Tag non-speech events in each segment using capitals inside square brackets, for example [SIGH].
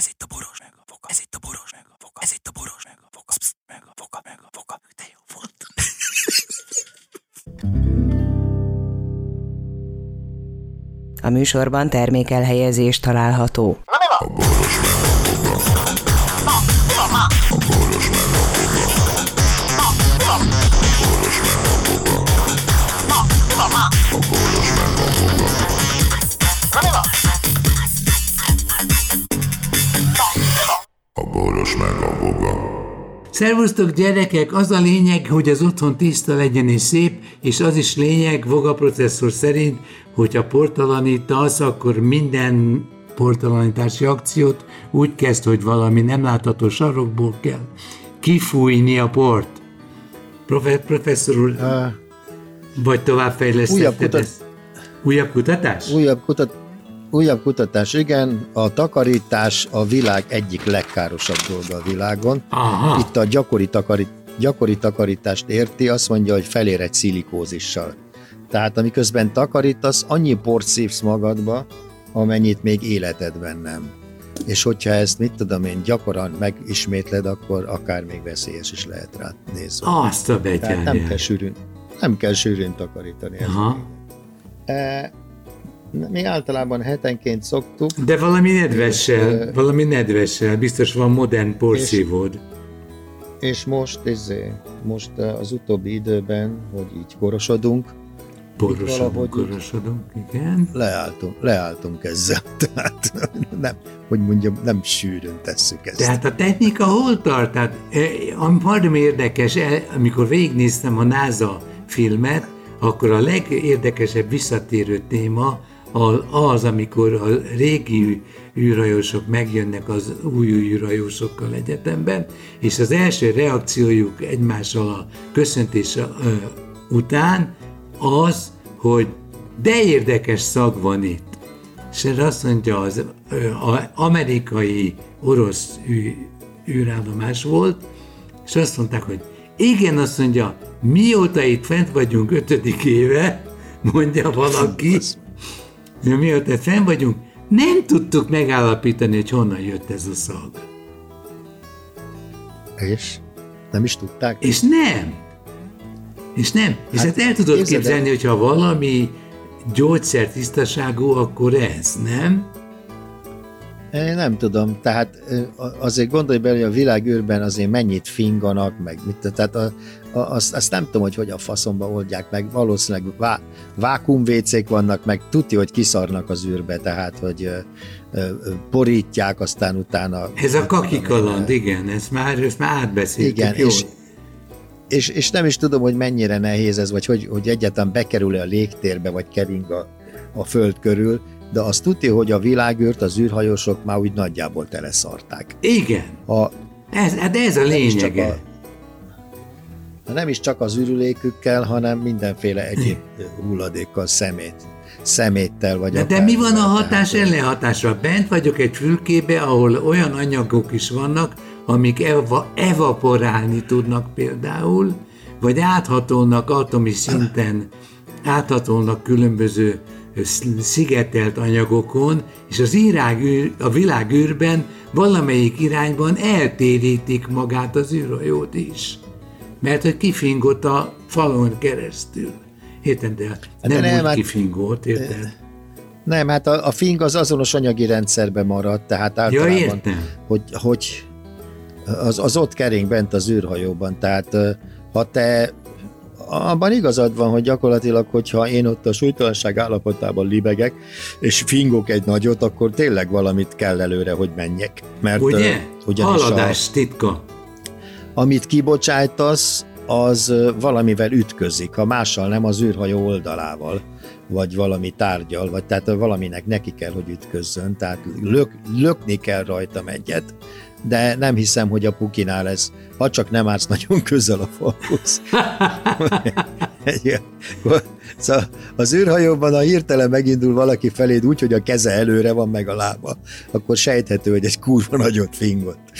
Ez itt a boros, meg a foka. Ez itt a boros, meg a foka. Ez itt a boros, meg a foka. Psz, meg a foka, meg a foka. De jó volt. A műsorban termékelhelyezés található. A Szervusztok gyerekek, az a lényeg, hogy az otthon tiszta legyen és szép, és az is lényeg, Voga processzor szerint, hogyha portalanítasz, akkor minden portalanítási akciót úgy kezd, hogy valami nem látható sarokból kell kifújni a port. Profe- professzor úr, Uh, vagy továbbfejlesztetted újabb kutat- ezt? Újabb kutatás? újabb, kutat, újabb kutatás, igen, a takarítás a világ egyik legkárosabb dolga a világon. Aha, Itt a gyakori, takarít, gyakori takarítást érti, azt mondja, hogy felér egy szilikózissal. Tehát amiközben takarítasz, annyi port szívsz magadba, amennyit még életedben nem. És hogyha ezt, mit tudom én, gyakran megismétled, akkor akár még veszélyes is lehet rá nézve. azt a Tehát nem kell betyárját. sűrűn, nem kell sűrűn takarítani. Aha. E, mi általában hetenként szoktuk, De valami nedvessel, Ö, valami nedvessel, biztos van modern porszívód. és most, izé, most az utóbbi időben, hogy így korosodunk, Porosodunk, korosodunk, igen. leálltunk, leálltunk ezzel. [LAUGHS] Tehát nem, hogy mondjam, nem sűrűn tesszük ezt. Tehát a technika hol tart? Tehát, eh, ami valami érdekes, eh, amikor végignéztem a NASA filmet, akkor a legérdekesebb visszatérő téma az, amikor a régi űrhajósok megjönnek az új űrhajósokkal egyetemben, és az első reakciójuk egymással a köszöntés után az, hogy de érdekes szag van itt. És erre azt mondja, az ö, a amerikai orosz űrállomás volt, és azt mondták, hogy igen, azt mondja, mióta itt fent vagyunk ötödik éve, mondja valaki, [LAUGHS] Ja, mióta fent vagyunk, nem tudtuk megállapítani, hogy honnan jött ez a szag. És nem is tudták? És nem. És nem. És Hát, hát el tudod képzeld el- képzelni, hogyha valami gyógyszer tisztaságú, akkor ez, nem? Én nem tudom, tehát azért gondolj bele, hogy a világűrben azért mennyit finganak, meg mit, tehát a, a, azt, azt nem tudom, hogy hogy a faszomba oldják meg, valószínűleg vá, vákumvécék vannak, meg tudja, hogy kiszarnak az űrbe, tehát hogy ö, ö, borítják, aztán utána... Ez a kaki kaland, igen, ezt már, ezt már átbeszéltük. Igen, jó. és, és, és nem is tudom, hogy mennyire nehéz ez, vagy hogy, hogy egyáltalán bekerül-e a légtérbe, vagy kering a, a föld körül, de azt tudja, hogy a világűrt az űrhajósok már úgy nagyjából teleszarták. Igen, Ha, ez, hát ez a nem csak lényege. a, nem is csak az ürülékükkel, hanem mindenféle egyéb hulladékkal, szemét, szeméttel, vagy De, de mi van a hatás ellenhatásra? Bent vagyok egy fülkébe, ahol olyan anyagok is vannak, amik eva, evaporálni tudnak például, vagy áthatolnak atomi szinten, áthatolnak különböző szigetelt anyagokon, és az irág, űr- a világűrben valamelyik irányban eltérítik magát az űrhajót is. Mert hogy kifingott a falon keresztül. Érted? De nem, nem, úgy hát- kifingott, érted? Nem, hát a, a fing az azonos anyagi rendszerben maradt, tehát Ja, általában, értem. hogy, hogy az, az ott kering bent az űrhajóban, tehát ha te abban igazad van, hogy gyakorlatilag, hogyha én ott a súlytalanság állapotában libegek, és fingok egy nagyot, akkor tényleg valamit kell előre, hogy menjek. Mert, Ugye? ö, ugyanis a, Haladás titka. amit kibocsájtasz, az valamivel ütközik, ha mással nem az űrhajó oldalával, vagy valami tárgyal, vagy tehát valaminek neki kell, hogy ütközzön, tehát lök, lökni kell rajtam egyet, de nem hiszem, hogy a pukinál ez, ha csak nem állsz nagyon közel a falhoz. [LAUGHS] Szóval az űrhajóban, ha hirtelen megindul valaki feléd úgy, hogy a keze előre van, meg a lába, akkor sejthető, hogy egy kurva nagyot fingott.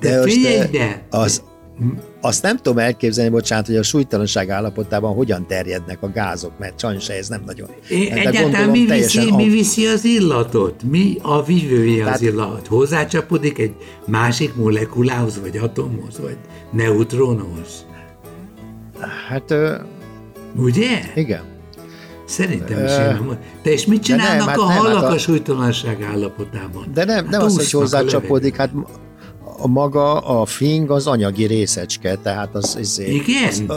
De, most, figyelj eh, ide! az, azt nem tudom elképzelni, bocsánat, hogy a súlytalanság állapotában hogyan terjednek a gázok, mert sajnos ez nem nagyon. É, egyáltalán mi viszi, mi viszi az illatot? Mi a vívője az Tehát- illat? Hozzácsapodik egy másik molekulához, vagy atomhoz, vagy neutronhoz? Hát ö, Ugye? igen. Szerintem is Ö, ilyen. De és mit de nem, csinálnak hát a nem, hát halak a- a súlytalanság állapotában? De nem, Hát nem az, hogy a hozzácsapódik, hát a maga a fing az anyagi részecske, tehát az, az Igen?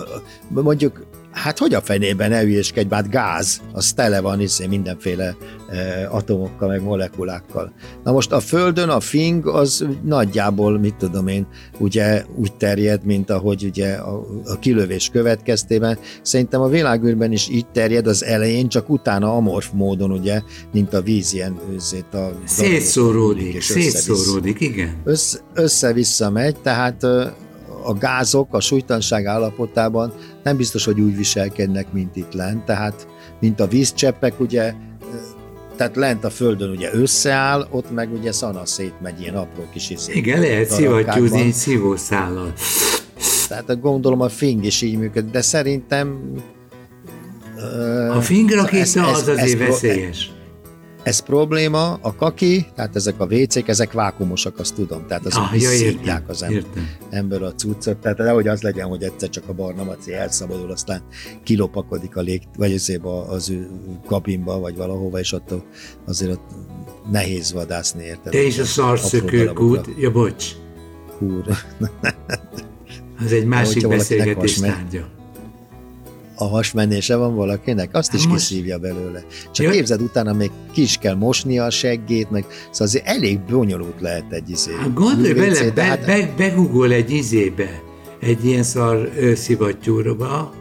mondjuk, hát hogy a fenében ne hülyéskedj, hát gáz, az tele van izé, mindenféle e, atomokkal, meg molekulákkal. Na most a Földön a fing az nagyjából, mit tudom én, ugye úgy terjed, mint ahogy ugye a, a kilövés következtében. Szerintem a világűrben is így terjed az elején, csak utána amorf módon, ugye, mint a víz ilyen őzét a Szétszóródik, szétszóródik, igen. össze, össze-vissza megy, tehát a gázok a súlytanság állapotában nem biztos, hogy úgy viselkednek, mint itt lent, tehát mint a vízcseppek, ugye, tehát lent a földön ugye összeáll, ott meg ugye szana szétmegy ilyen apró kis izé. Igen, lehet szivattyúzni egy szívószállal. Tehát gondolom a fing is így működik, de szerintem A fingrakéta az azért ez veszélyes. Ez probléma, a kaki, tehát ezek a WC-k, ezek vákumosak, azt tudom, tehát azok Ah, ja, értem, az ember. értem. a cuccot, tehát nehogy az legyen, hogy egyszer csak a barna maci elszabadul, aztán kilopakodik a lég, vagy azért az ő kabinba, vagy valahova, és ott azért ott nehéz vadászni, érted? Te és a szarszökőkút, ja bocs, Húr. [LAUGHS] az egy másik valakinek beszélgetés vas megy. A hasmenése van valakinek, azt is Most- kiszívja belőle. Csak Ja. képzeld, utána még ki is kell mosnia a seggét, meg szóval azért elég bonyolult lehet egy izé. Hát gondolj bele, be, hát- be, begugol egy izébe, egy ilyen szar ö, szivattyúrba,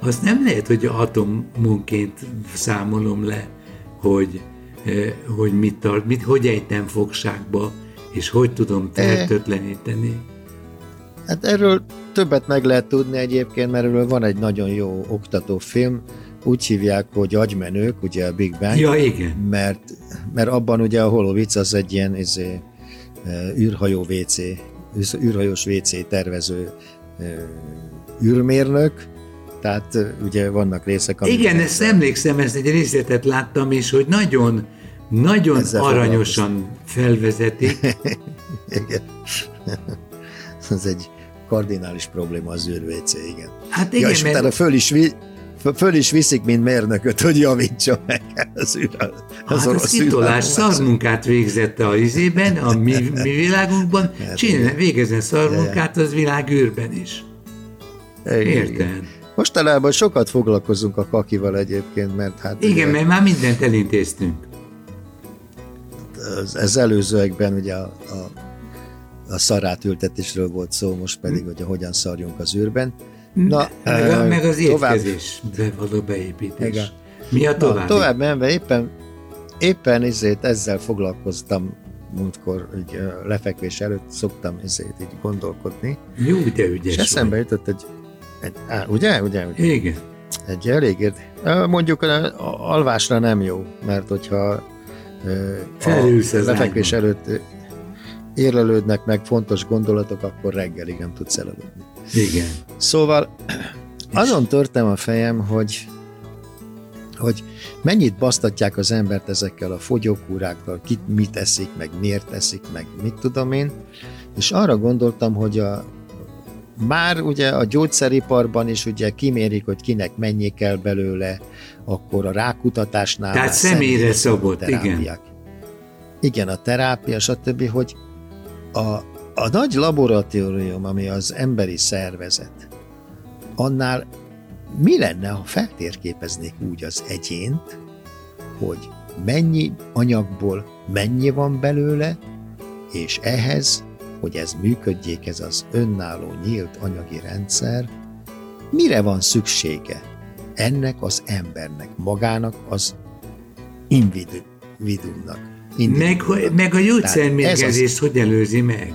azt nem lehet, hogy atomunként számolom le, hogy, hogy mit tart, mit, hogy ejtem fogságba, és hogy tudom fertőtleníteni. Hát erről többet meg lehet tudni egyébként, mert erről van egy nagyon jó oktató film, úgy hívják, hogy agymenők, ugye a Big Bang, Ja, igen. mert, mert abban ugye a Holovic az egy ilyen izé, e, űrhajó WC, űrhajós WC tervező e, űrmérnök, tehát e, ugye vannak részek, amik- Igen, ezt emlékszem, ezt egy részletet láttam, és hogy nagyon, nagyon Ezzel aranyosan felvezetik. [LAUGHS] Igen. Ez egy kardinális probléma az űr-WC, igen. Hát Ja, igen, és utána mert föl is, vi, föl- is viszik, mint mérnököt, hogy javítsa meg az űr. hát az orosz kitolás űrállomás. szarmunkát végzett a izében, a mi, [LAUGHS] mi világunkban, Hát csinál, végezzen szarmunkát az világűrben is. Igen, igen. Érted? Mostanában sokat foglalkozunk a kakival egyébként, mert hát Igen, ugye mert már mindent elintéztünk. az, az előzőekben ugye a, a, a szarátültetésről volt szó, most pedig, hogy hogyan szarjunk az űrben. Na, meg, ö, meg az tovább- étkezésbe való beépítés. Igen. Mi a Na, további? tovább menve éppen, éppen izét ezzel foglalkoztam múltkor, így lefekvés előtt szoktam izét így gondolkodni, Jó, de ügyes és eszembe vagy. jutott egy, egy á, ugye, ugye, ugye, Igen. egy elég Mondjuk a alvásra nem jó, mert hogyha a lefekvés előtt érlelődnek meg fontos gondolatok, akkor reggelig nem tudsz elaludni. Igen. Szóval azon törtem a fejem, hogy hogy mennyit basztatják az embert ezekkel a fogyókúrákkal, kit mit eszik, meg miért eszik, meg mit tudom én, és arra gondoltam, hogy a, már ugye a gyógyszeriparban is ugye kimérik, hogy kinek mennyi kell belőle, akkor a rákutatásnál Tehát személyre szabott, terápiák. Igen, a terápia, stb., hogy a, a nagy laboratórium, ami az emberi szervezet, annál mi lenne, ha feltérképeznék úgy az egyént, hogy mennyi anyagból mennyi van belőle, és ehhez, hogy ez működjék, ez az önálló nyílt anyagi rendszer, mire van szüksége ennek az embernek, magának az individuumnak. Meg, hogy- meg a gyógyszermérgezést hogy előzi meg?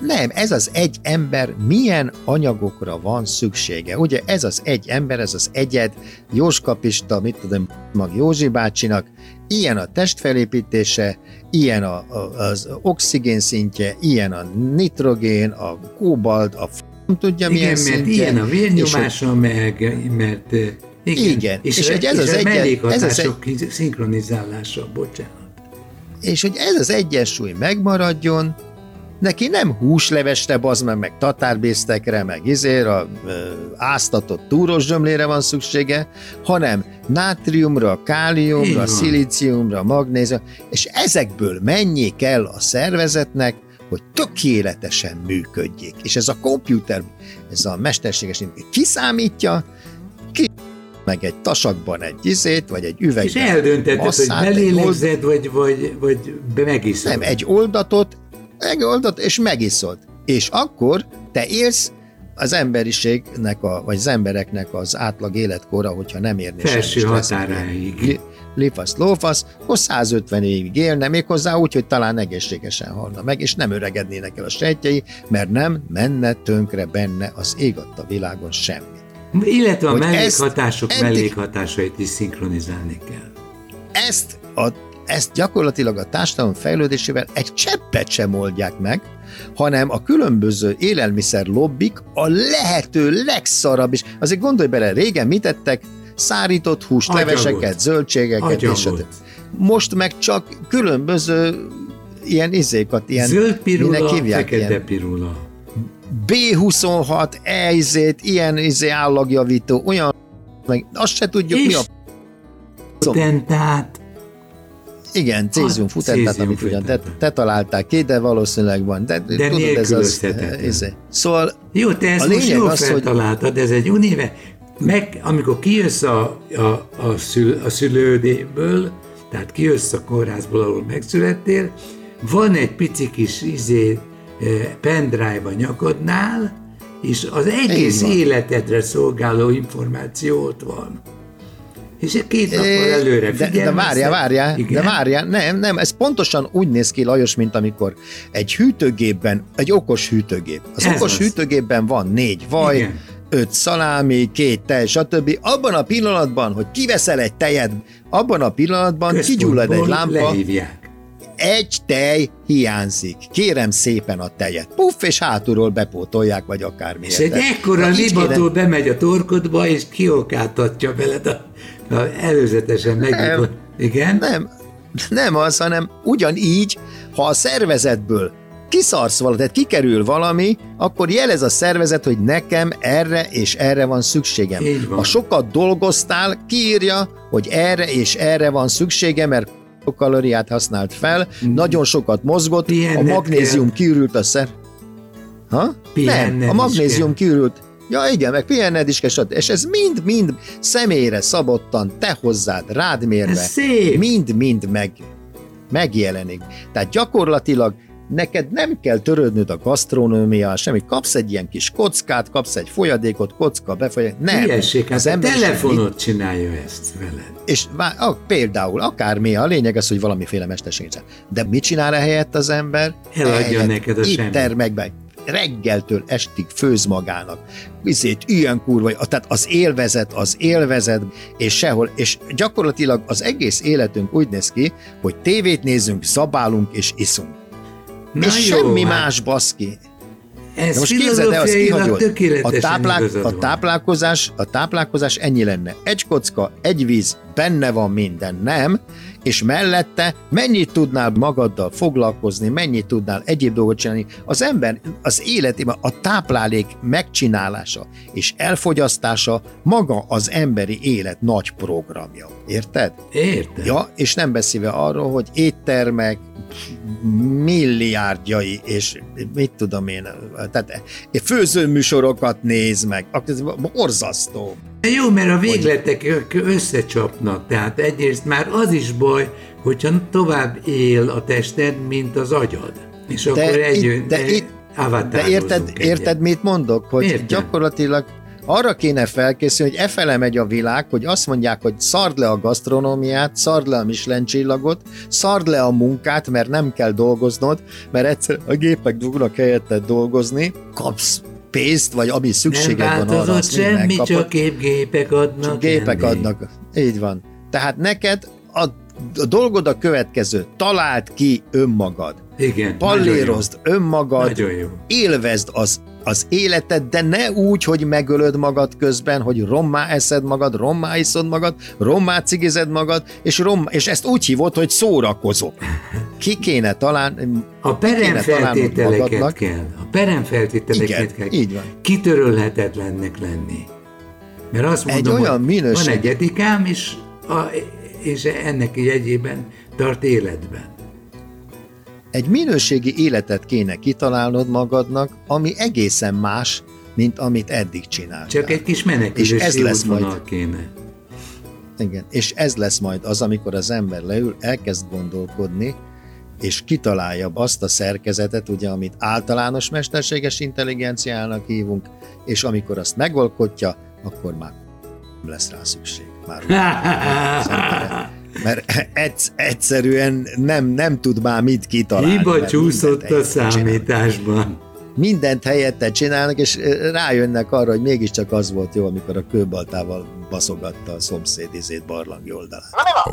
Nem, ez az egy ember milyen anyagokra van szüksége. Ugye ez az egy ember, ez az egyed, Jóska Pista, mit tudom, mag Józsi bácsinak ilyen a testfelépítése, ilyen a, a, az oxigén szintje, ilyen a nitrogén, a kóbalt, a f... tudja Igen, milyen mert szintje. ilyen a és vérnyomása, meg, mert igen, Igen, és, és hogy ez és az a egy- mellékhatások szinkronizálása, bocsánat. és hogy ez az egyensúly megmaradjon, neki nem húslevesre, bazd meg, meg tatárbésztekre, meg izér, a ö, áztatott túros zsömlére van szüksége, hanem nátriumra, káliumra, szilíciumra, magnézium, és ezekből mennyi kell a szervezetnek, hogy tökéletesen működjék. És ez a komputer, ez a mesterséges kiszámítja, ki meg egy tasakban egy izét, vagy egy üvegben. És eldöntheted, hogy masszát, egy belélegzed, vagy, vagy, vagy be- megiszod. nem, egy oldatot, egy oldat, és megiszod. És akkor te élsz az emberiségnek, a, vagy az embereknek az átlag életkora, hogyha nem érné Felső határáig. li- Lifasz, lófasz, akkor 150 évig élne, méghozzá úgy, hogy talán egészségesen halna meg, és nem öregednének el a sejtjei, mert nem menne tönkre benne az ég adta világon semmi. Illetve a mellékhatások eddig- mellékhatásait is szinkronizálni kell. ezt, a, ezt gyakorlatilag a társadalom fejlődésével egy cseppet sem oldják meg, hanem a különböző élelmiszer lobbik a lehető legszarabb is. Azért gondolj bele, régen mit tettek? Szárított húst, Agyagot. leveseket, zöldségeket, és Agyagot. többi. Most meg csak különböző ilyen izékat, ilyen Zöld pirula, hívják, fekete ilyen pirula. B26, E-izét, ilyen izé állagjavító, olyan, meg azt se tudjuk mi És a Tentát, Igen, cézium Ah, futentát, amit ugyan te, te találtál ki, de valószínűleg van. De, De tudod, ez az, ez, Szóval Jó, te ezt A most lényeg jól az, hogy- ez egy unéve, meg, amikor kijössz a, a, a, szül, a szülődéből, tehát kijössz a kórházból, ahol megszülettél, van egy pici kis izé, eh, pendrive a nyakadnál, és az egész életedre szolgáló információ ott van. És két nappal előre de, de várjál, várjál, de várjál, nem, nem, ez pontosan úgy néz ki, Lajos, mint amikor egy hűtőgépben, egy okos hűtőgép. Az Ez okos az. hűtőgépben van négy vaj, Igen. öt szalámi, két tej, stb. Abban a pillanatban, hogy kiveszel egy tejet, abban a pillanatban kigyullad egy lámpa, Lehívják. Egy tej hiányzik. Kérem szépen a tejet. Puff, és hátulról bepótolják, vagy akármi. És egy ekkora libató bemegy a torkodba, és kiokáltatja veled a, a előzetesen meg. Igen? Nem, nem az, hanem ugyanígy, ha a szervezetből kiszarsz valamit, tehát kikerül valami, akkor jelez a szervezet, hogy nekem erre és erre van szükségem. Van. Ha sokat dolgoztál, kiírja, hogy erre és erre van szüksége, mert kalóriát használt fel, nagyon sokat mozgott, a Pihenned magnézium kell. kiürült a szer... Ha? Pihenned Nem, a magnézium kiürült. Ja igen, meg pihenned is kell, és ez mind-mind személyre szabottan, te hozzád, rád mérve, mind-mind meg, megjelenik. Tehát gyakorlatilag neked nem kell törődnöd a gasztronómiával, semmi. Kapsz egy ilyen kis kockát, kapsz egy folyadékot, kocka, befolyadék. Nem. Hülyeség, hát Az a emberiség telefonot csinálja ezt veled. és vá- ah, például, akármi, a lényeg az, hogy valamiféle mesterség. De mit csinál helyett az ember? Eladja Ehelyett neked a semmit. termekben, reggeltől estig főz magának. Vizét, ilyen kurva, tehát az élvezet, az élvezet, és sehol, és gyakorlatilag az egész életünk úgy néz ki, hogy tévét nézünk, zabálunk és iszunk. Na és jó, semmi hát más, baszki. Ez De most képzeld el, azt kihagyod. A, táplál, a, táplálkozás, a táplálkozás ennyi lenne. Egy kocka, egy víz, benne van minden, nem? És mellette mennyit tudnál magaddal foglalkozni, mennyit tudnál egyéb dolgot csinálni. Az ember az életében a táplálék megcsinálása és elfogyasztása maga az emberi élet nagy programja. Érted? Érted? Ja, és nem beszélve arról, hogy éttermek milliárdjai, és mit tudom én, tehát főzőműsorokat néz meg, ez borzasztó. Jó, mert a végletek összecsapnak, tehát egyrészt már az is baj, hogyha tovább él a tested, mint az agyad. És akkor egy, itt- de, egy de érted, érted, mit mondok? Hogy Értem. gyakorlatilag arra kéne felkészülni, hogy efele megy a világ, hogy azt mondják, hogy szard le a gasztronómiát, szard le a Michelin csillagot, szard le a munkát, mert nem kell dolgoznod, mert egyszer a gépek dugnak helyetted dolgozni, kapsz pénzt, vagy ami Nem szükséged van arra, változott azt mind semmi, megkapod. csak képgépek adnak. Csak gépek enni. adnak. Így van. Tehát neked a, a dolgod a következő, találd ki önmagad. Igen. Pallérozd önmagad, Nagyon jó. élvezd az, az életed, de ne úgy, hogy megölöd magad közben, hogy rommá eszed magad, rommá iszod magad, rommá cigized magad, és, rommá, és ezt úgy hívod, hogy szórakozok. Ki kéne talán... A kéne találnod peremfeltételeket kell. A peremfeltételeket Igen, kell. így van. Kitörölhetetlennek lenni. Mert azt Egy mondom, olyan hogy minőség- van egy etikám, és, a, és ennek jegyében tart életben. Egy minőségi életet kéne kitalálnod magadnak, ami egészen más, mint amit eddig csináltál. Csak egy kis menekülési És ez lesz majd. kéne. Igen, és ez lesz majd az, amikor az ember leül, elkezd gondolkodni, és kitalálja azt a szerkezetet, ugye, amit általános mesterséges intelligenciának hívunk, és amikor azt megalkotja, akkor már lesz rá szükség. Már. [LAUGHS] mert egysz- egyszerűen nem, nem tud már mit kitalálni. Hiba csúszott mindent a számításban. Mindent helyette csinálnak, és rájönnek arra, hogy mégiscsak az volt jó, amikor a kőbaltával baszogatta a szomszéd izét barlangi oldalán. A